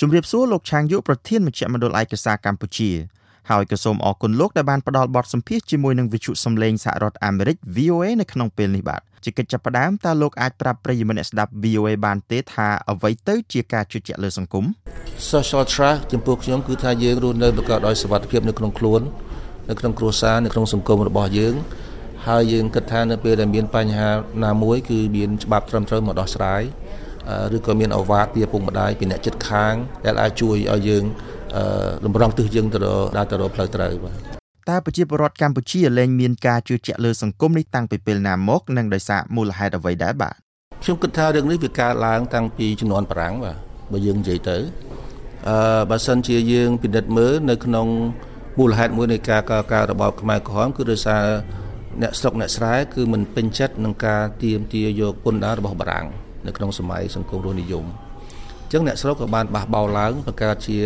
ជំរាបសួរលោកឆាងយុប្រធានមជ្ឈមណ្ឌលឯកសារកម្ពុជាហើយក៏សូមអរគុណលោកដែលបានផ្ដល់បទសម្ភាសន៍ជាមួយនឹងវិទ្យុសំឡេងសហរដ្ឋអាមេរិក VOA នៅក្នុងពេលនេះបាទជាកិច្ចចាប់ផ្ដើមតើលោកអាចប្រាប់ប្រិយមិត្តអ្នកស្ដាប់ VOA បានទេថាអ្វីទៅជាការជឿជាក់លើសង្គម Social trust ចំពោះខ្ញុំគឺថាយើងរស់នៅប្រកបដោយសុវត្ថិភាពនៅក្នុងខ្លួននៅក្នុងគ្រួសារនៅក្នុងសង្គមរបស់យើងហើយយើងគិតថានៅពេលដែលមានបញ្ហាណាមួយគឺមានច្បាប់ត្រឹមត្រូវមកដោះស្រាយ ឬក៏មានអវាទពីឪពុកម្ដាយពីអ្នកចិត្តខាង ដែលអាចជួយឲ្យយើងលំរងទិសយើងទៅដល់ទៅរកផ្លូវត្រូវបាទតើប្រជាពលរដ្ឋកម្ពុជាលែងមានការជឿជាក់លើសង្គមនេះតាំងពីពេលណាមកនិងដោយសារមូលហេតុអ្វីដែរបាទខ្ញុំគិតថារឿងនេះវាកើតឡើងតាំងពីជំនាន់បារាំងបាទបើយើងនិយាយទៅអឺបើសិនជាយើងពិនិត្យមើលនៅក្នុងមូលហេតុមួយនៃការកកើតរបបខ្មែរក្រហមគឺដោយសារអ្នកស្រុកអ្នកស្រែគឺមិនពេញចិត្តនឹងការទៀមទាយកពន្ធដាររបស់បារាំង នៅក្នុងសម័យសង្គមរស់និយមអញ្ចឹងអ្នកស្រុកក៏បានបះបោឡើងបង្កើតជា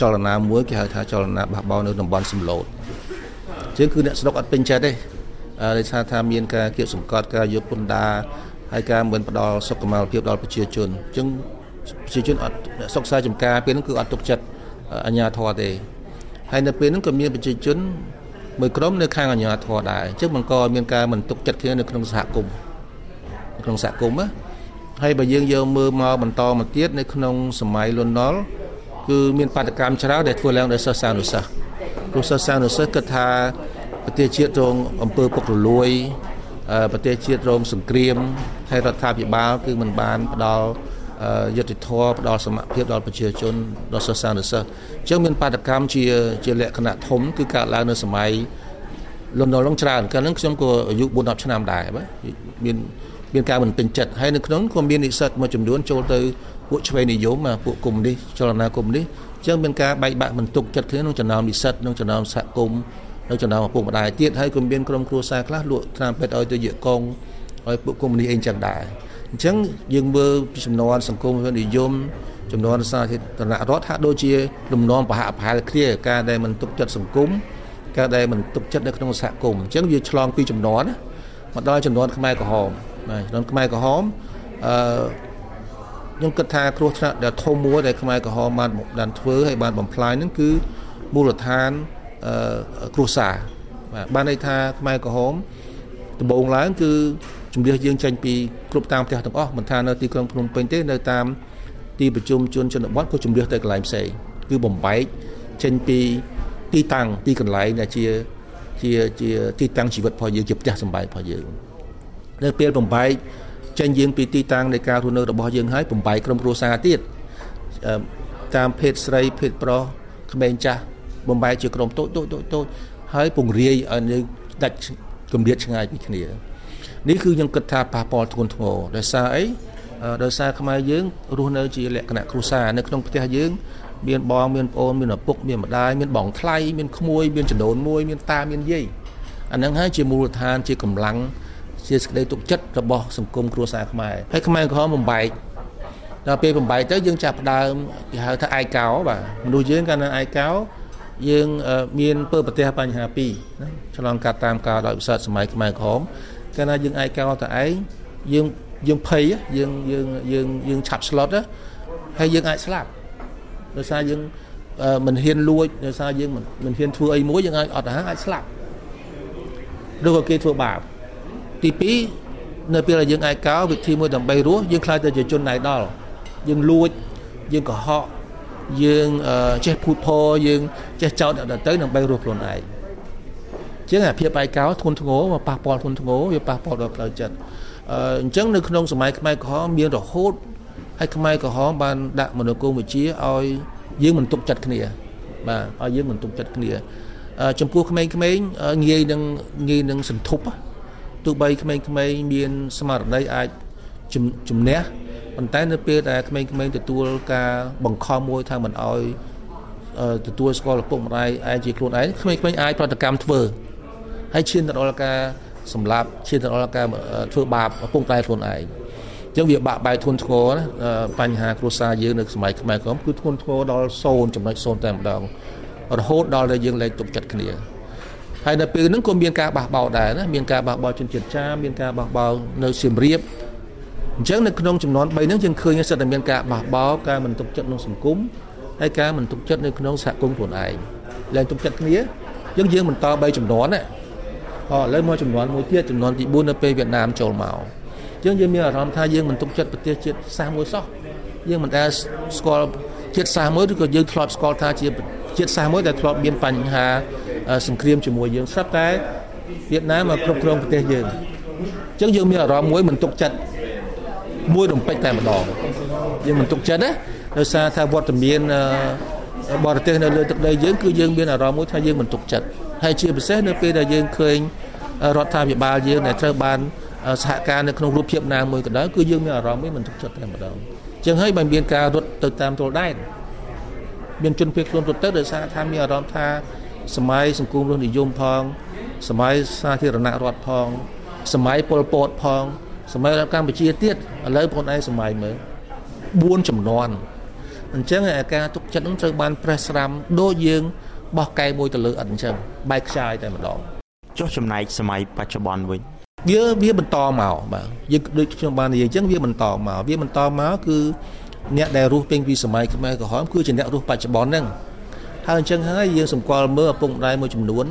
ចលនាមួយគេហៅថាចលនាបះបោនៅតំបន់សំឡូតអញ្ចឹងគឺអ្នកស្រុកអត់ពេញចិត្តទេដោយសារថាមានការគៀបសង្កត់ការយកពន្ធដារហើយការមិនផ្ដល់សុខុមាលភាពដល់ប្រជាជនអញ្ចឹងប្រជាជនអត់សុខសាចំការពេលហ្នឹងគឺអត់ទុកចិត្តអញ្ញាធរទេហើយនៅពេលហ្នឹងក៏មានប្រជាជនមួយក្រុមនៅខាងអាជ្ញាធរដែរអញ្ចឹងបង្កមានការមិនទុកចិត្តគ្នានៅក្នុងសហគមន៍ក្នុងសហគមន៍ណា ហើយបើយើងយកមើលមកបន្តមកទៀតនៅក្នុងសម័យលន់នល់គឺមានបាតកម្មច្រើនដែលធ្វើឡើងដោយសិស្សសានុសិស្សព្រោះសិស្សសានុសិស្សគិតថាប្រទេសជាតិរងអំពើពុករលួយប្រទេសជាតិរងសង្គ្រាមហើយរដ្ឋាភិបាល គឺមិនបានផ្ដល់យុទ្ធធរផ្ដល់សមភាពដល់ប្រជាជនដល់សិស្សានុសិស្សអញ្ចឹងមានបាតកម្មជាជាលក្ខណៈធំគឺកើតឡើងនៅសម័យលន់នល់ឡងច្រើនកាលហ្នឹងខ្ញុំក៏អាយុ4 10ឆ្នាំដែរបាទមាន មានការមិនពេញចិត្តហើយនៅក្នុងក៏មាននិស្សិតមួយចំនួនចូលទៅពួកឆ្វេងនិយមពួកកុំនេះចលនាកុំនេះអញ្ចឹងមានការបែកបាក់មិនទុកចិត្តគ្នាក្នុងចំណោមនិស្សិតក្នុងចំណោមសហគមន៍នៅចំណោមឪពុកម្ដាយទៀតហើយក៏មានក្រុមគ្រួសារខ្លះលក់ថ្នាំពេទ្យឲ្យទៅយកកងឲ្យពួកកុំនេះអីចឹងដែរអញ្ចឹងយើងមើលពីចំនួនសង្គមនិយមចំនួនសាធារណរដ្ឋហាក់ដូចជាលំនាំប្រហាក់ប្រហែលគ្នាការដែលមិនទុកចិត្តសង្គមការដែលមិនទុកចិត្តនៅក្នុងសហគមន៍អញ្ចឹងវាឆ្លងពីចំនួនមកដល់ចំនួនខ្មែរក្រហម បាទចំនួនខ្មែរក្រហមអឺខ្ញុំគិតថាគ្រោះថ្នាក់ដែលធំមួយដែលខ្មែរក្រហមបានបានធ្វើហើយបានបំផ្លាញហ្នឹងគឺមូលដ្ឋានអឺគ្រួសារបាទបានន័យថាខ្មែរក្រហមដំបូងឡើងគឺជំនះយើងចេញពីគ្រប់តាមផ្ទះទាំងអស់មិនថានៅទីក្រុងភ្នំពេញទេនៅតាមទីប្រជុំជនជនបទក៏ជំនះទៅកន្លែងផ្សេងគឺបំបែកចេញពីទីតាំងទីកន្លែងដែលជាជាជាទីតាំងជីវិតរបស់យើងជាផ្ទះសម្បែងរបស់យើង នៅពេលបំបែកចេញយើងពីទីតាំងនៃការរស់នៅរបស់យើងហើយបំបែកក្រុមគ្រួសារទៀតតាមភេទស្រីភេទប្រុសក្មេងចាស់បំបែកជាក្រុមតូចតូចតូចតូចហើយពង្រាយឲ្យយើងដាច់គម្រាមឆ្ងាយពីគ្នានេះគឺខ្ញុំគិតថាប៉ះពាល់ធ្ងន់ធ្ងរដោយសារអីដោយសារខ្មែរយើងរស់នៅជាលក្ខណៈគ្រួសារនៅក្នុងផ្ទះយើងមានបងមានប្អូនមានឪពុកមានម្ដាយមានបងថ្លៃមានក្មួយមានចំណូនមួយមានតាមានយាយអាហ្នឹងហើយជាមូលដ្ឋានជាកម្លាំង ជាសេចក្តីទុកចិត្តរបស់សង្គមគ្រួសារខ្មែរហើយខ្មែរក្រហមបំបែកដល់ពេលបំបែកទៅយើងចាប់ផ្ដើមគេហៅថាឯកោបាទមនុស្សយើងកាលណាឯកោយើងមានពើប្រទេសបញ្ហាពីរណាឆ្លងកាត់តាមការដោយវិសាទសម័យខ្មែរក្រហមកាលណាយើងឯកោតែឯងយើងយើងភ័យយើងយើងយើងយើងឆាប់ស្លុតហើយយើងអាចស្លាប់ដោយសារយើងមិនហ៊ានលួចដោយសារយើងមិនហ៊ានធ្វើអីមួយយើងអាចអត់អាចស្លាប់ឬក៏គេធ្វើបាប ទី2នៅពេលដែលយើងឯកោវិធីមួយដើម្បីរស់យើងខ្លាចទៅជាជនណៃដល់យើងលួចយើងកុហកយើងចេះភូតផរយើងចេះចោទអ្នកដទៃដើម្បីរស់ខ្លួនឯងជាងអាភាពឯកោធ្ងន់ធ្ងរមកប៉ះពាល់ធ្ងន់ធ្ងរវាប៉ះពាល់ដល់ផ្លូវចិត្តអញ្ចឹងនៅក្នុងសម័យខ្មែរក្រហមមានរហូតហើយខ្មែរក្រហមបានដាក់មនោគមវិជ្ជាឲ្យយើងមិនទុកចិត្តគ្នា បាទឲ្យយើងមិនទុកចិត្តគ្នាចំពោះក្មេងៗងាយនឹងងាយនឹងសន្ធប់ ទោះបីក្មេងៗមានស្មារតីអាចជំនះប៉ុន្តែនៅពេលដែលក្មេងៗទទួលការបង្ខំមួយថាមិនអោយទទួលស្គាល់ឪពុកម្ដាយឯងជាខ្លួនឯងក្មេងៗអាចប្រតិកម្មធ្វើហើយឈានទៅដល់ការសម្លាប់ឈានទៅដល់ការធ្វើបាបឪពុកម្ដាយខ្លួនឯងអញ្ចឹងវាបាក់បែកធ្ងន់ធ្ងរណាបញ្ហាគ្រួសារយើងនៅសម័យខ្មែរក្រមគឺធ្ងន់ធ្ងរដល់0ចំណុច0តែម្ដងរហូតដល់តែយើងលែងទុកចិត្តគ្នា ហើយនៅពេលហ្នឹងក៏មានការបះបោរដែរណាមានការបះបោរជនជាតិចាមមានការបះបោរនៅសៀមរាបអញ្ចឹងនៅក្នុងចំនួន3ហ្នឹងយើងឃើញសិតតែមានការបះបោរការមិនទុកចិត្តក្នុងសង្គមហើយការមិនទុកចិត្តនៅក្នុងសហគមន៍ខ្លួនឯងឡើងទុកចិត្តគ្នាយើងយើងបន្ត3ចំនួនណាអឥឡូវមកចំនួនមួយទៀតចំនួនទី4នៅពេលវៀតណាមចូលមកអញ្ចឹងយើងមានអារម្មណ៍ថាយើងមិនទុកចិត្តប្រទេសជាតិសាសមួយសោះយើងមិនដែលស្គាល់ជាតិសាសមួយឬក៏យើងធ្លាប់ស្គាល់ថាជាជាតិសាសមួយដែលធ្លាប់មានបញ្ហា សង្គ្រាមជាមួយយើងស្រាប់តែវៀតណាមមកគ្រប់គ្រងប្រទេសយើងអញ្ចឹងយើងមានអារម្មណ៍មួយមិនទុកចិត្តមួយរំពេចតែម្ដងយើងមិនទុកចិត្តណាដោយសារថាវត្តមានបរទេសនៅលើទឹកដីយើងគឺយើងមានអារម្មណ៍មួយថាយើងមិនទុកចិត្តហើយជាពិសេសនៅពេលដែលយើងឃើញរដ្ឋាភិបាលយើងដែលត្រូវបានសហការនៅក្នុងរូបភាពណាមួយក៏ដោយគឺយើងមានអារម្មណ៍មួយមិនទុកចិត្តតែម្ដងចឹងហើយបើមានការរត់ទៅតាមទល់ដែនមានជនភៀសខ្លួនរត់ទៅដោយសារថាមានអារម្មណ៍ថា សម័យសង្គមរស់និយមផង សម័យសាធារណរដ្ឋផង សម័យប៉ុលពតផង សម័យរដ្ឋកម្ពុជាទៀតឥឡូវបងឯងសម័យមើល4ចំនួនអញ្ចឹងអាការទុកចិត្តនឹងត្រូវបានប្រេះស្រាំដូចយើងបោះកែមួយទៅលើអត់អញ្ចឹងបែកខ្ចាយតែម្ដងចុះចំណែកសម័យបច្ចុប្បន្នវិញវាវាបន្តមកបាទយើងដូចខ្ញុំបាននិយាយអញ្ចឹងវាបន្តមកវាបន្តមកគឺអ្នកដែលរស់ពេញពីសម័យខ្មែរក្រហមគឺជាអ្នករស់បច្ចុប្បន្នហ្នឹង ហើយអញ្ចឹងហើយយើងសម្គាល់មើលឪពុកម្ដាយមួយចំនួន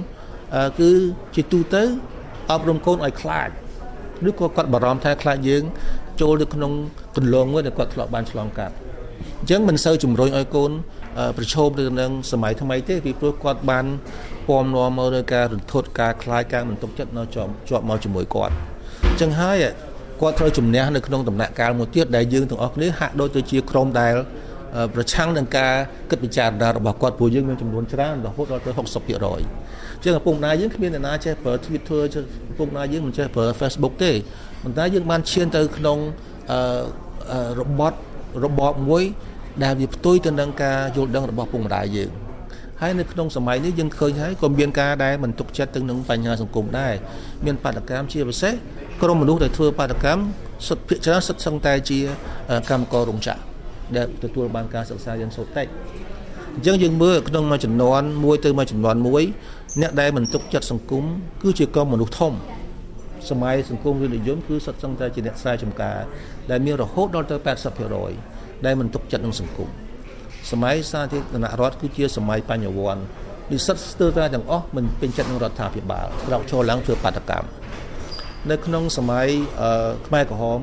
គឺជាទូទៅអប់រំកូនឲ្យខ្លាចឬក៏គាត់បារម្ភថាខ្លាចយើង ចូលទៅក្នុងកន្លងមួយដែលគាត់ធ្លាប់បានឆ្លងកាត់អញ្ចឹងមិនសូវជំរុញឲ្យកូនប្រឈមទៅនឹងសម័យថ្មីទេពីព្រោះគាត់បានពំនាំមកលើការរន្ធត់ការខ្លាចការមិនទុកចិត្តនៅជាប់ជាប់មកជាមួយគាត់អញ្ចឹងហើយគាត់ត្រូវជំនះនៅក្នុងដំណាក់កាលមួយទៀតដែលយើងទាំងអស់គ្នាហាក់ដូចទៅជាក្រុមដែល ប្រឆាំងនឹងការគិតពិចារណារបស់គាត់ព្រោះយើងមានចំនួនច្រើនរហូតដល់ទៅ60%អញ្ចឹងឪពុកម្ដាយយើងគ្មានអ្នកណាចេះប្រើ Twitter ឪពុកម្ដាយយើងមិនចេះប្រើ Facebook ទេប៉ុន្តែយើងបានឈានទៅក្នុងរបបរបបមួយ ដែលវាផ្ទុយទៅនឹងការយល់ដឹងរបស់ពុកម្ដាយយើងហើយនៅក្នុងសម័យនេះយើងឃើញហើយក៏មានការដែលមិនទុកចិត្តទៅនឹងបញ្ហាសង្គមដែរមានបាតកម្មជាពិសេសក្រុមមនុស្សដែលធ្វើបាតកម្មសុទ្ធភាគច្រើនសុទ្ធសឹងតែជាកម្មកររោងចក្រ ដែលទទួលបានការសិក្សាយ៉ាងសូត្រតិចអញ្ចឹងយើងមើលក្នុងមួយចំនួនមួយទៅមួយចំនួនមួយអ្នកដែលមិនទុកចិត្តសង្គមគឺជាក្រុមមនុស្សធំសម័យសង្គមវិនិយមគឺសុទ្ធសឹងតែជាអ្នកស្រែចម្ការដែលមានរហូតដល់ទៅ80%ដែលមិនទុកចិត្តនឹងសង្គមសម័យសាធារណរដ្ឋគឺជាសម័យបញ្ញវន្តនិស្សិតស្ទើរតែទាំងអស់មិនពេញចិត្តនឹងរដ្ឋាភិបាលក្រោកឈរឡើងធ្វើបាតកម្មនៅក្នុងសម័យខ្មែរក្រហម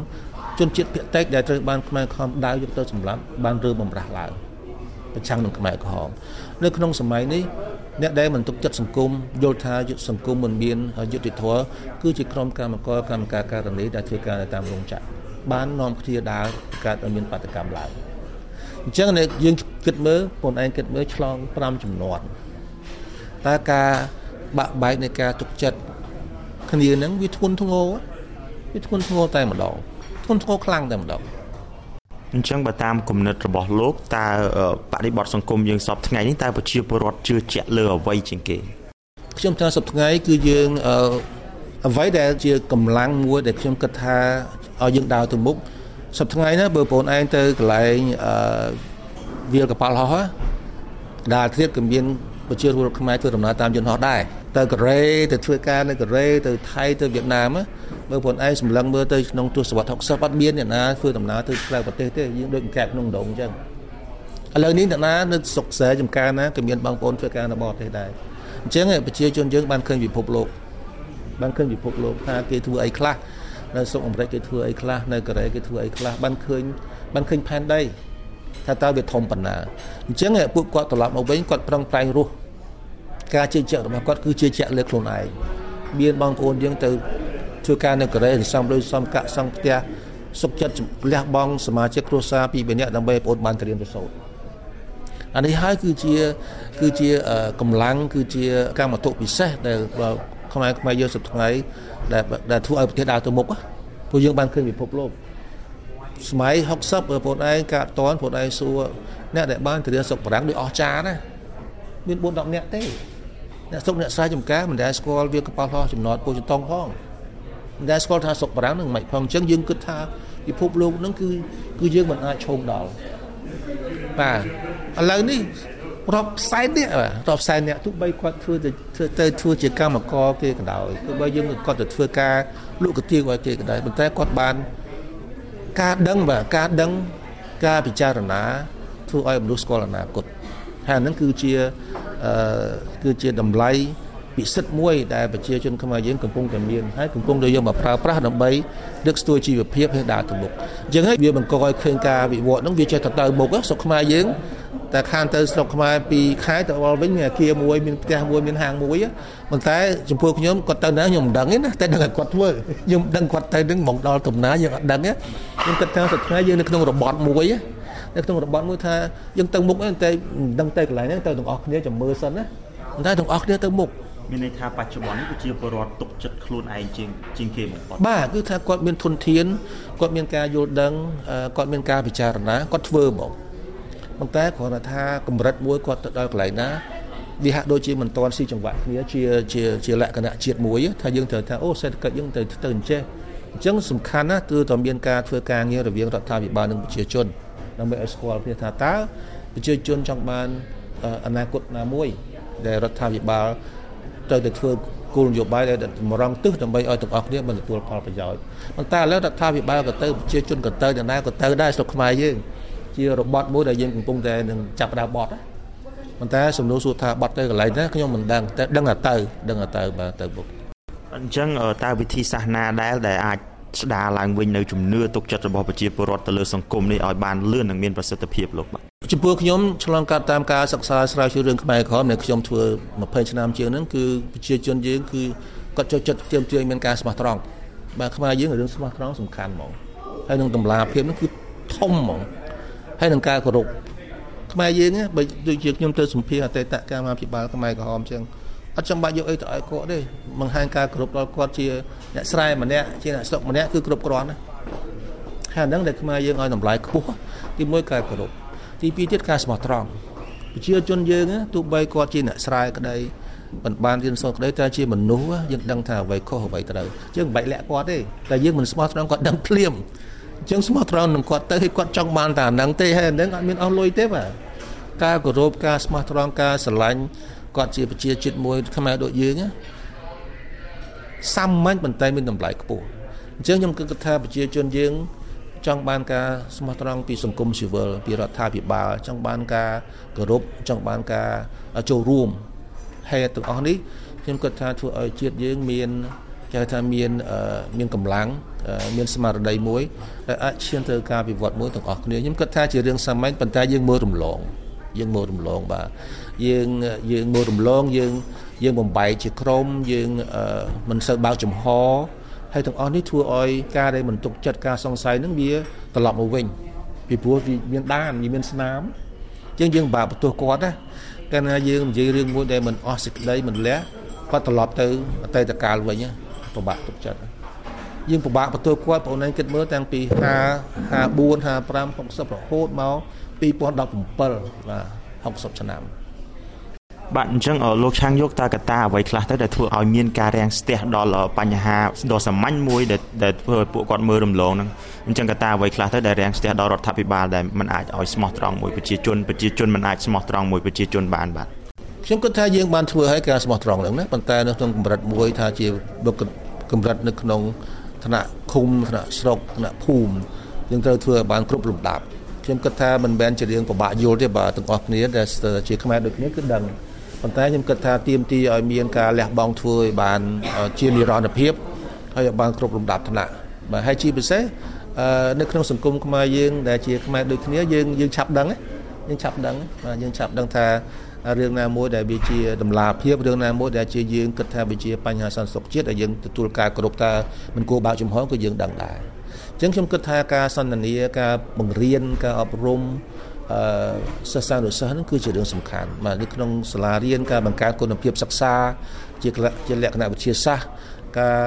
ជនជាតិភាគតិចដែលត្រូវបានខ្មែរក្រហមដាវយកទៅសម្លាប់បានរើបំរាស់ឡើងប្រឆាំងនឹងខ្មែរក្រហមនៅក្នុងសម័យនេះអ្នកដែលមិនទុកចិត្តសង្គមយល់ថាសង្គមមិនមានយុត្តិធម៌គឺជាក្រុមកម្មករកម្មការការនីដែលធ្វើការតាមរោងចក្របាននាំគ្នាដើរកើតឲ្យមានបាតកម្មឡើងអញ្ចឹងយើងគិតមើលបងឯងគិតមើលឆ្លង5ចំនួនតើការបាក់បែកនៃការទុកចិត្តគ្នានឹងវាធ្ងន់ធ្ងរវាធ្ងន់ធ្ងរតែម្ដង ធ្ងន់ធ្ងរខ្លាំងតែម្ដងអញ្ចឹងបើតាមគំនិតរបស់លោកតើបរិបទសង្គមយើងសពថ្ងៃនេះតើប្រជាពលរដ្ឋជឿជាក់លើអ្វីជាងគេខ្ញុំថាសពថ្ងៃគឺយើងអ្វីដែលជាកម្លាំងមួយដែលខ្ញុំគិតថាឲ្យយើងដើរទៅមុខសប្តាហ៍ថ្ងៃណាបើបងឯងទៅកន្លែងអឺវាលកប៉ាល់ហោះដើរធៀបក៏មានប្រជាពលរដ្ឋខ្មែរធ្វើដំណើរតាមយន្តហោះដែរ ទៅកូរ៉េទៅធ្វើការនៅកូរ៉េទៅថៃទៅវៀតណាមមើលបងឯងសម្លឹងមើលទៅក្នុងទស្សវត្ស60អត់មានអ្នកណាធ្វើដំណើរទៅក្រៅប្រទេសទេយើងដូចកែបក្នុងដងអញ្ចឹងឥឡូវនេះអ្នកណានៅសុកស្រែចំការណាក៏មានបងប្អូនធ្វើការនៅបរទេសដែរអញ្ចឹងប្រជាជនយើងបានឃើញពិភពលោកបានឃើញពិភពលោកថាគេធ្វើអីខ្លះនៅស្រុកអាមេរិកគេធ្វើអីខ្លះនៅកូរ៉េគេធ្វើអីខ្លះបានឃើញបានឃើញផែនដីថាតើវាធំប៉ុណ្ណាអញ្ចឹងពួកគាត់ត្រឡប់មកវិញគាត់ប្រឹងប្រែងរស់ ការជឿជាក់របស់គាត់គឺជឿជាក់លើខ្លួនឯងមានបងប្អូនយើងទៅធ្វើការនៅកូរ៉េសំដូចសំកាក់សង់ផ្ទះសុខចិត្តលះបង់សមាជិកគ្រួសារពីរបីនាក់ដើម្បីបងប្អូនបានត្រៀមទៅសូត្រអានេះហើយគឺជាគឺជាកម្លាំងគឺជាកម្មវត្ថុពិសេសដែលខ្មែរខ្មែរយើងសប្តាហ៍ថ្ងៃដែលដែលធ្វើឲ្យប្រទេសដើរទៅមុខព្រោះយើងបានឃើញពិភពលោកសម័យ60បងប្អូនឯងកាត់តនបងប្អូនឯងសួរអ្នកដែលបានទៅរៀនសុខប្រាំងដូចអស់ចាណាមាន4 10នាក់ទេ អ្នកសុខអ្នកស្រែចំការមិនដែលស្គាល់វាកប៉ាល់ហោះចំណត់ពូចតុងផងមិនដែលស្គាល់ថាសុខប្រាំងនឹងមិនផងអញ្ចឹងយើងគិតថាពិភពលោកនឹងគឺគឺយើងមិនអាចឈោងដល់បាទឥឡូវនេះរាប់ផ្សែននេះរាប់ផ្សែនអ្នកទោះបីគាត់ធ្វើទៅទៅធ្វើជាកម្មករគេក៏ដោយទោះបីយើងគាត់ទៅធ្វើការលក់កាទៀងឲ្យគេក៏ដោយប៉ុន្តែគាត់បានការដឹងបាទការដឹងការពិចារណាធ្វើឲ្យមនុស្សស្គាល់អនាគតហើយហ្នឹងគឺជាអឺ គឺជាតម្លៃពិសិដ្ឋមួយដែលប្រជាជនខ្មែរយើងកំពុងតែមានហើយកំពុងតែយកមកប្រើប្រាស់ដើម្បីលើកស្ទួយជីវភាពឲ្យដើរទៅមុខអញ្ចឹងហើយវាបង្កឲ្យឃើញការវិវត្តហ្នឹងវាចេះទៅទៅមុខស្រុកខ្មែរយើងតែខានទៅស្រុកខ្មែរពីខែទៅដល់វិញមានអាគារមួយមានផ្ទះមួយមានហាងមួយប៉ុន្តែចំពោះខ្ញុំគាត់ទៅណាខ្ញុំមិនដឹងទេណាតែដឹងតែគាត់ធ្វើខ្ញុំដឹងគាត់ទៅនឹងមកដល់កំណាយើងអត់ដឹងទេខ្ញុំគិតថាសប្តាហ៍យើងនៅក្នុងរបត់មួយ នៅក្នុងរបត់មួយថាយើងទៅមុខតែមិនដឹងទៅកន្លែងហ្នឹងទៅទាំងអស់គ្នាចាំមើលសិនណាតែទាំងអស់គ្នាទៅមុខមានន័យថាបច្ចុប្បន្ននេះប្រជាពលរដ្ឋទុកចិត្តខ្លួនឯងជាងជាងគេបំផុតបាទគឺថាគាត់មានធនធានគាត់មានការយល់ដឹងគាត់មានការពិចារណាគាត់ធ្វើមកប៉ុន្តែគ្រាន់តែថាកម្រិតមួយគាត់ទៅដល់កន្លែងណាវាហាក់ដូចជាមិនទាន់ស៊ីចង្វាក់គ្នាជាជាជាលក្ខណៈជាតិមួយថាយើងត្រូវថាអូសេដ្ឋកិច្ចយើងត្រូវទៅអញ្ចេះអញ្ចឹងសំខាន់ណាស់គឺតើមានការធ្វើការងាររវាងរដ្ឋាភិបាលនិងប្រជាជន ដើម្បីឲ្យស្គាល់គ្នាថាតើប្រជាជនចង់បានអនាគតណាមួយ ដែលរដ្ឋាភិបាលត្រូវតែធ្វើគោលនយោបាយដែលមរងទឹះដើម្បីឲ្យទាំងអស់គ្នាបានទទួលផលប្រយោជន៍ប៉ុន្តែឥឡូវរដ្ឋាភិបាលក៏ទៅប្រជាជនក៏ទៅអ្នកណាក៏ទៅដែរស្រុកខ្មែរយើងជារបត់មួយដែលយើងកំពុងតែនឹងចាប់ដើមបត់ប៉ុន្តែសំណួរសួរថាបត់ទៅកន្លែងណាខ្ញុំមិនដឹងតែដឹងតែទៅដឹងតែទៅបាទទៅបុកអញ្ចឹងតើវិធីសាស្ត្រណាដែលដែលអាច ស្ដារឡើងវិញនៅជំនឿទុកចិត្តរបស់ប្រជាពលរដ្ឋទៅលើសង្គមនេះឲ្យបានលឿននិងមានប្រសិទ្ធភាពលោកបាទចំពោះខ្ញុំឆ្លងកាត់តាមការសិក្សាស្រាវជ្រាវរឿងខ្មែរក្រហមដែលខ្ញុំធ្វើ20ឆ្នាំជាងហ្នឹងគឺប្រជាជនយើងគឺគាត់ចូលចិត្តជាមទាញមានការស្មោះត្រង់បាទខ្មែរយើងរឿងស្មោះត្រង់សំខាន់ហ្មងហើយនឹងតម្លាភាពហ្នឹងគឺធំហ្មងហើយនឹងការគោរពខ្មែរយើងបើដូចជាខ្ញុំទៅសម្ភារអតីតកម្មាភិបាលខ្មែរក្រហមចឹង អត់ចាំបាច់យកអីទៅឲ្យគាត់ទេបង្ហាញការគោរពដល់គាត់ជាអ្នកស្រែម្នាក់ជាអ្នកស្រុកម្នាក់គឺគ្រប់គ្រាន់ណាហើយហ្នឹងដែលខ្មែរយើងឲ្យតម្លៃខ្ពស់ទីមួយការគោរពទីពីរទៀតការស្មោះត្រង់ប្រជាជនយើងទោះបីគាត់ជាអ្នកស្រែក្តីមិនបានរៀនសូត្រក្តីតែជាមនុស្សយើងដឹងថាអ្វីខុសអ្វីត្រូវយើងមិនបាច់លាក់គាត់ទេតែយើងមិនស្មោះត្រង់គាត់ដឹងភ្លាមអញ្ចឹងស្មោះត្រង់នឹងគាត់ទៅឲ្យគាត់ចង់បានតែអាហ្នឹងទេហើយអាហ្នឹងអត់មានអស់លុយទេបាទការគោរពការស្មោះត្រង់ការស្រឡាញ់ គាត់ជាប្រជាជាតិមួយខ្មែរដូចយើងសាមញ្ញប៉ុន្តែមានតម្លៃខ្ពស់អញ្ចឹងខ្ញុំគិតថាប្រជាជនយើងចង់បានការស្មោះត្រង់ពីសង្គមស៊ីវិលពីរដ្ឋាភិបាលចង់បានការគោរពចង់បានការចូលរួមហេតុទាំងអស់នេះខ្ញុំគិតថាធ្វើឲ្យជាតិយើងមានគេថាមានមានកម្លាំងមានស្មារតីមួយដែលអាចឈានទៅការវិវត្តមួយទាំងអស់គ្នាខ្ញុំគិតថាជារឿងសាមញ្ញប៉ុន្តែយើងមើលរំលង យើងមើលរំលងបាទយើងយើងមើលរំលងយើងយើងបំបែកជាក្រុមយើងមិនសូវបើកចំហហើយទាំងអស់នេះធ្វើឲ្យការដែលមិនទុកចិត្តការសង្ស័យនឹងវាត្រឡប់មកវិញពីព្រោះវាមានដានវាមានស្នាមជាងយើងបាក់បន្ទោសគាត់ណាកាលណាយើងនិយាយរឿងមួយដែលមិនអស់សេចក្តីមិនលះគាត់ត្រឡប់ទៅអតីតកាលវិញពិបាកទុកចិត្តយើងពិបាកបន្ទោសគាត់បងឯងគិតមើលតាំងពី5 54 55 60រហូតមក 2017បាទ60ឆ្នាំបាទអញ្ចឹងលោកឆាងយកតើកត្តាអ្វីខ្លះទៅដែលធ្វើឲ្យមានការរាំងស្ទះដល់បញ្ហាដ៏សាមញ្ញមួយដែលដែលធ្វើឲ្យពួកគាត់មើលរំលងហ្នឹងអញ្ចឹងកត្តាអ្វីខ្លះទៅដែលរាំងស្ទះដល់រដ្ឋាភិបាលដែលមិនអាចឲ្យស្មោះត្រង់មួយប្រជាជនប្រជាជនមិនអាចស្មោះត្រង់មួយប្រជាជនបានបាទខ្ញុំគិតថាយើងបានធ្វើឲ្យការស្មោះត្រង់ហ្នឹងណាប៉ុន្តែនៅក្នុងកម្រិតមួយថាជាកម្រិតនៅក្នុងឋានៈឃុំឋានៈស្រុកឋានៈភូមិយើងត្រូវធ្វើឲ្យបានគ្រប់លំដាប់ ខ្ញុំគិតថាមិនមែនជារឿងពិបាកយល់ទេបាទទាំងអស់គ្នាដែលជាខ្មែរដូចគ្នាគឺដឹងប៉ុន្តែខ្ញុំគិតថាទៀមទីឲ្យមានការលះបង់ធ្វើឲ្យបានជានិរន្តរភាពហើយឲ្យបានគ្រប់លំដាប់ឋានៈបាទហើយជាពិសេសនៅក្នុងសង្គមខ្មែរយើងដែលជាខ្មែរដូចគ្នាយើងយើងឆាប់ដឹងយើងឆាប់ដឹងបាទយើងឆាប់ដឹងថា រឿងណាមួយដែលវាជាតម្លាភាពរឿងណាមួយដែលជាយើងគិតថាវាជាបញ្ហាសន្តិសុខជាតិដែលយើងទទួលការគោរពថាមិនគួរបើកចំហគឺយើងដឹងដែរអញ្ចឹងខ្ញុំគិតថាការសន្ទនាការបង្រៀនការអប់រំអឺសិស្សានុសិស្សហ្នឹងគឺជារឿងសំខាន់បាទនៅក្នុងសាលារៀនការបង្កើតគុណភាពសិក្សាជាជាលក្ខណៈវិទ្យាសាស្ត្រការ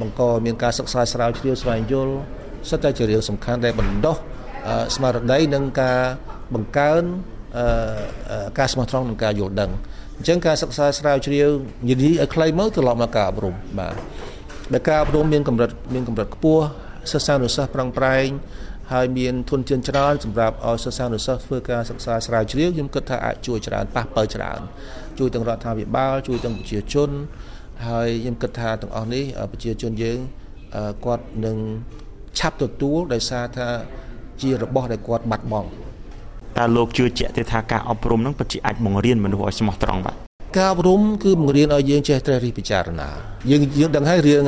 បង្កមានការសិក្សាស្រាវជ្រាវស្វែងយល់សិតតែជារឿងសំខាន់ដែលបណ្ដុះស្មារតីនិងការបង្កើន ការស្មោះត្រង់និងការយល់ដឹងអញ្ចឹងការសិក្សាស្រាវជ្រាវនិយាយឲ្យខ្លីមកត្រឡប់មកការអប់រំបាទដែលការអប់រំមានកម្រិតមានកម្រិតខ្ពស់សិស្សានុសិស្សប្រឹងប្រែងហើយមានធនធានច្រើនសម្រាប់ឲ្យសិស្សានុសិស្សធ្វើការសិក្សាស្រាវជ្រាវខ្ញុំគិតថាអាចជួយច្រើនប៉ះប៉ូវច្រើនជួយទាំងរដ្ឋាភិបាលជួយទាំងប្រជាជនហើយខ្ញុំគិតថាទាំងអស់នេះប្រជាជនយើងគាត់នឹងឆាប់ទទួលដោយសារថាជារបស់ដែលគាត់បាត់បង់ តើលោកជឿជាក់ទេថាការអប់រំនឹងពិតជាអាចបង្រៀនមនុស្សឲ្យស្មោះត្រង់បាទការអប់រំគឺបង្រៀនឲ្យយើងចេះត្រិះរិះពិចារណាយើងយើងដឹងហើយរឿង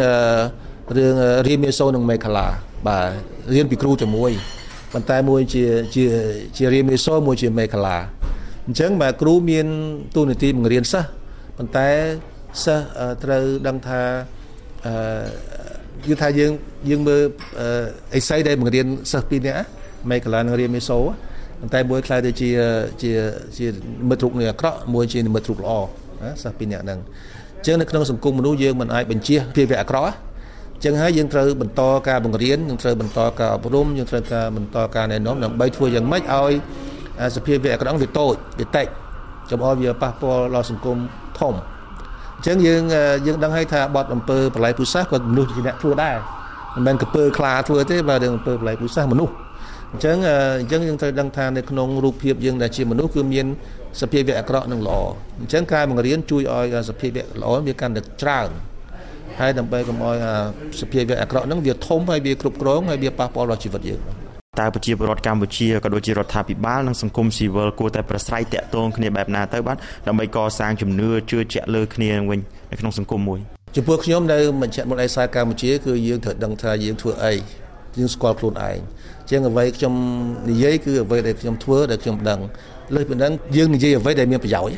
រឿងរៀនមេសូនិងមេខាឡាបាទរៀនពីគ្រូតែមួយប៉ុន្តែមួយជាជាជារៀនមេសូមួយជាមេខាឡាអញ្ចឹងបាទគ្រូមានទូនាទីបង្រៀនសិស្សប៉ុន្តែសិស្សត្រូវដឹងថាអឺគឺថាយើងយើងមើលអេស័យដែលបង្រៀនសិស្សពីរនាក់មេកាឡានិងរៀនមេសូ ប៉ុន្តែមួយខ្លះទៅជាជាជានិមិត្តរូបនៃអាក្រក់មួយជានិមិត្តរូបល្អណាសិស្សពីរនាក់ហ្នឹងអញ្ចឹងនៅក្នុងសង្គមមនុស្សយើងមិនអាចបញ្ជាភាវៈអាក្រក់អញ្ចឹងហើយយើងត្រូវបន្តការបង្រៀនយើងត្រូវបន្តការអប់រំយើងត្រូវការបន្តការណែនាំដើម្បីធ្វើយ៉ាងម៉េចឲ្យសភាវៈអាក្រក់វាតូចវាតិចចំអល់វាប៉ះពាល់ដល់សង្គមធំអញ្ចឹងយើងយើងដឹងហើយថាបទអំពើបល័យពុសាសក៏មនុស្សជាអ្នកធ្វើដែរមិនមែនកពើខ្លាធ្វើទេបើរឿងអំពើបល័យពុសាសមនុស្ស អញ្ចឹងអញ្ចឹងយើងត្រូវដឹងថានៅក្នុងរូបភាពយើងដែលជាមនុស្សគឺមានសភាវៈអាក្រក់និងល្អអញ្ចឹងការបង្រៀនជួយឲ្យសភាវៈល្អវាកាន់តែច្រើនហើយដើម្បីកុំឲ្យសភាវៈអាក្រក់ហ្នឹងវាធំហើយវាគ្រប់គ្រងហើយវាប៉ះពាល់ដល់ជីវិតយើងតើប្រជាពលរដ្ឋកម្ពុជាក៏ដូចជារដ្ឋាភិបាលនិងសង្គមស៊ីវិលគួរតែប្រស្រ័យតាក់ទងគ្នាបែបណាទៅបាទដើម្បីកសាងជំនឿជឿជាក់លើគ្នាវិញនៅក្នុងសង្គមមួយចំពោះខ្ញុំនៅមជ្ឈមណ្ឌលឯកសារកម្ពុជាគឺយើងត្រូវដឹងថាយើងធ្វើអី យើងស្គាល់ខ្លួនឯងជាងអ្វីខ្ញុំនិយាយគឺអ្វីដែលខ្ញុំធ្វើដែលខ្ញុំដឹងលើសពីนั้นយើងនិយាយអ្វីដែលមានប្រយោជន៍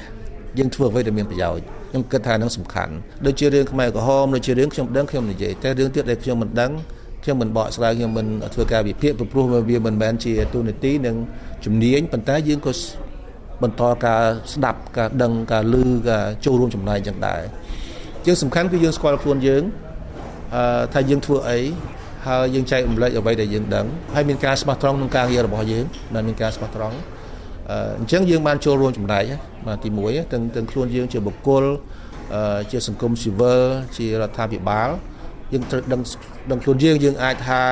យើងធ្វើអ្វីដែលមានប្រយោជន៍ខ្ញុំគិតថានឹងសំខាន់ដូចជារឿងខ្មែរក្រហមដូចជារឿងខ្ញុំដឹងខ្ញុំនិយាយតែរឿងទៀតដែលខ្ញុំមិនដឹងខ្ញុំមិនបកស្រាយខ្ញុំមិនធ្វើការវិភាគព្រោះវាមិនមែនជាទូនាទីនិងជំនាញប៉ុន្តែយើងក៏បន្តការស្ដាប់ការដឹងការឮការចូលរួមចំណែកចឹងដែរយើងសំខាន់គឺយើងស្គាល់ខ្លួនយើងអឺថាយើងធ្វើអី ហើយយើងចែករំលែកអ្វីដែលយើងដឹងហើយមានការស្មោះត្រង់ក្នុងការងាររបស់យើងដែលមានការស្មោះត្រង់អញ្ចឹងយើងបានចូលរួមចំណែកបាទទី1ទាំងទាំងខ្លួនយើងជាបុគ្គលជាសង្គមស៊ីវិលជារដ្ឋាភិបាលយើងត្រូវដឹងដឹងខ្លួនយើងយើងអាចថា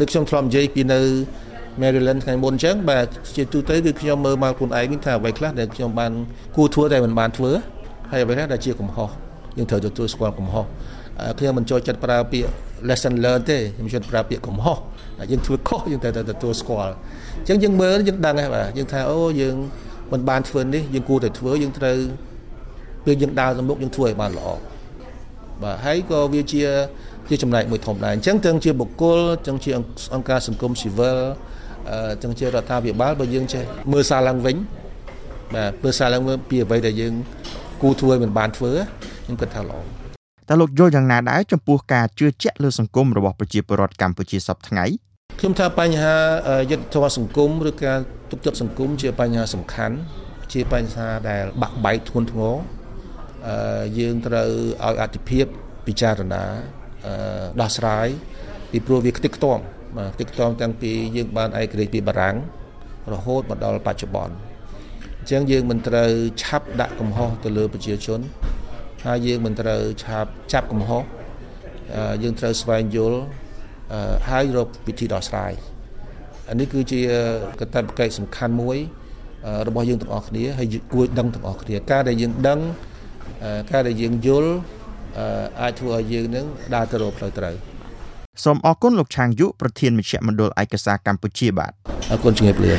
ដូចខ្ញុំធ្លាប់និយាយពីនៅ Maryland ថ្ងៃមុនអញ្ចឹងបាទជាទូទៅគឺខ្ញុំមើលមកខ្លួនឯងវិញថាអ្វីខ្លះដែលខ្ញុំបានគួរធ្វើតែមិនបានធ្វើហើយអ្វីខ្លះដែលជាកំហុសយើងត្រូវទទួលស្គាល់កំហុសខ្ញុំមិនចូលចិត្តប្រើពាក្យ lesson learn ទេខ្ញុំចូលប្រើពាក្យកំហុសយើងធ្វើខុសយើងត្រូវតែទទួលស្គាល់អញ្ចឹងយើងមើលយើងដឹងហើយបាទយើងថាអូយើងមិនបានធ្វើនេះយើងគួរតែធ្វើយើងត្រូវពេលយើងដើរទៅមុខយើងធ្វើឲ្យបានល្អបាទហើយក៏វាជាជាចំណែកមួយធំដែរអញ្ចឹងទាំងជាបុគ្គលទាំងជាអង្គការសង្គមស៊ីវិលទាំងជារដ្ឋាភិបាលបើយើងចេះមើលសារឡើងវិញបាទមើលសារឡើងវិញពីអ្វីដែលយើងគូធ្វើមិនបានធ្វើខ្ញុំគិតថាល្អ តើលោកយល់យ៉ាងណាដែរចំពោះការជឿជាក់លើសង្គមរបស់ប្រជាពលរដ្ឋកម្ពុជាសពថ្ងៃខ្ញុំថាបញ្ហាយុទ្ធធម៌សង្គមឬការទុកចិត្តសង្គមជាបញ្ហាសំខាន់ ជាបញ្ហាដែលបាក់បែកធ្ងន់ធ្ងរយើងត្រូវឲ្យអធិភាពពិចារណាដោះស្រាយពីព្រោះវាខ្ទេចខ្ទាំបាទខ្ទេចខ្ទាំតាំងពីយើងបានឯករាជ្យពីបារាំងរហូតមកដល់បច្ចុប្បន្នអញ្ចឹងយើងមិនត្រូវឆាប់ដាក់កំហុសទៅលើប្រជាជន ហើយយើងមិនត្រូវឆាប់ចាប់កំហុសយើងត្រូវស្វែងយល់ហើយរកវិធីដោះស្រាយអានេះគឺជាកត្តាបកិច្ចសំខាន់មួយ របស់យើងទាំងអស់គ្នាហើយគួរដឹងទាំងអស់គ្នាការដែលយើងដឹងការដែលយើងយល់អាចធ្វើឲ្យយើងនឹងដើរទៅរកផ្លូវត្រូវសូមអរគុណលោកឆាងយុប្រធានមជ្ឈមណ្ឌលឯកសារកម្ពុជាបាទអរគុណជំរាបលា